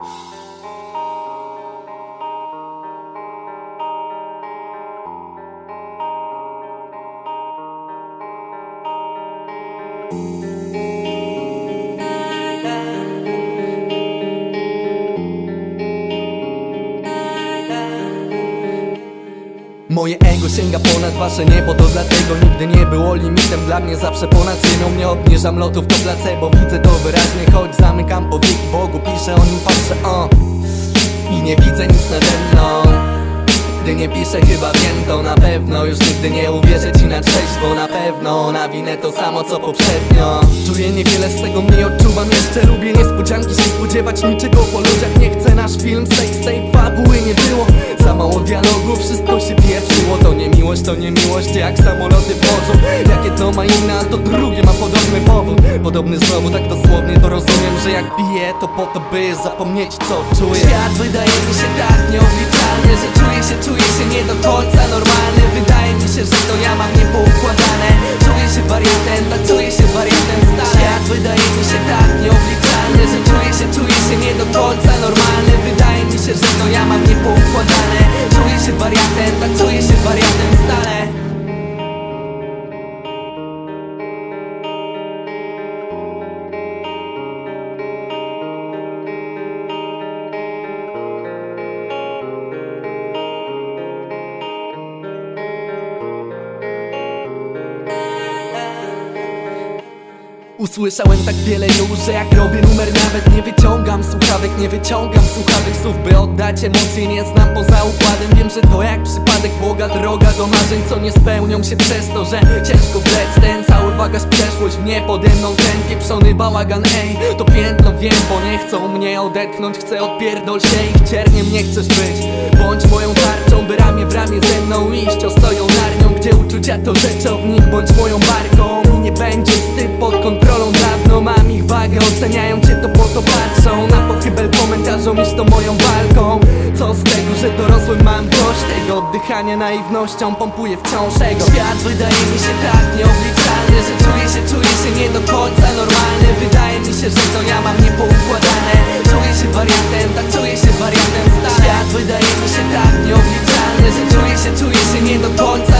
Música Moje ego sięga ponad wasze niebo To dlatego nigdy nie było limitem. Dla mnie zawsze ponad ziemią Nie obniżam lotów to placebo. Widzę to wyraźnie Choć zamykam powieki Bogu. Piszę o nim patrzę o. I nie widzę nic nade mną. Gdy nie piszę chyba wiem to na pewno Już nigdy nie uwierzę ci na trzeźwo. Na pewno nawinę to samo co poprzednio. Czuję niewiele z tego mniej odczuwam Jeszcze. Lubię niespodzianki się spodziewać Niczego po ludziach. Nie chcę Nasz film sextape to nie miłość jak samoloty w morzu Jak jedno ma inne, a to drugie ma podobny powód. Podobny znowu tak dosłownie to rozumiem Że jak piję to po to by zapomnieć co czuję. Świat wydaje mi się tak nieobliczalny Że czuję się, czuję się nie do końca normalny. Wydaje mi się, że to ja mam niepoukładane. Czuję się wariantem, tak czuję się wariantem stale Świat wydaje mi się tak nieobliczalny Że czuję się, czuję się nie do końca normalny. Wydaje mi się, że to ja mam niepoukładane. Czuję się wariantem, tak czuję się wariantem stale Usłyszałem tak wiele już, że jak robię numer nawet nie wyciągam słuchawek Nie wyciągam słuchawek słów, by oddać emocje Nie znam poza układem, wiem, że to jak przypadek Boga droga do marzeń, co nie spełnią się przez to Że ciężko wlec ten cały bagaż przeszłość w nie Pode mną ten pieprzony bałagan, ej To piętno wiem, bo nie chcą mnie odetchnąć Chcę odpierdol się ich cierniem, nie chcesz być. Bądź moją tarczą, by ramię w ramię ze mną iść Ostoją narnią, gdzie uczucia to rzeczownik Bądź moją barką pod kontrolą Dawno mam ich wagę, oceniają cię to po to patrzą Na pochybel komentarzom iść to moją walką. Co z tego, że dorosłym mam dość tego? Oddychania naiwnością pompuję wciąż ego. Świat wydaje mi się tak nieobliczalny Że czuję się, czuję się nie do końca normalny. Wydaje mi się, że to ja mam niepoukładane. Czuję się wariantem, tak czuję się wariantem stale Świat wydaje mi się tak nieobliczalny Że czuję się, czuję się nie do końca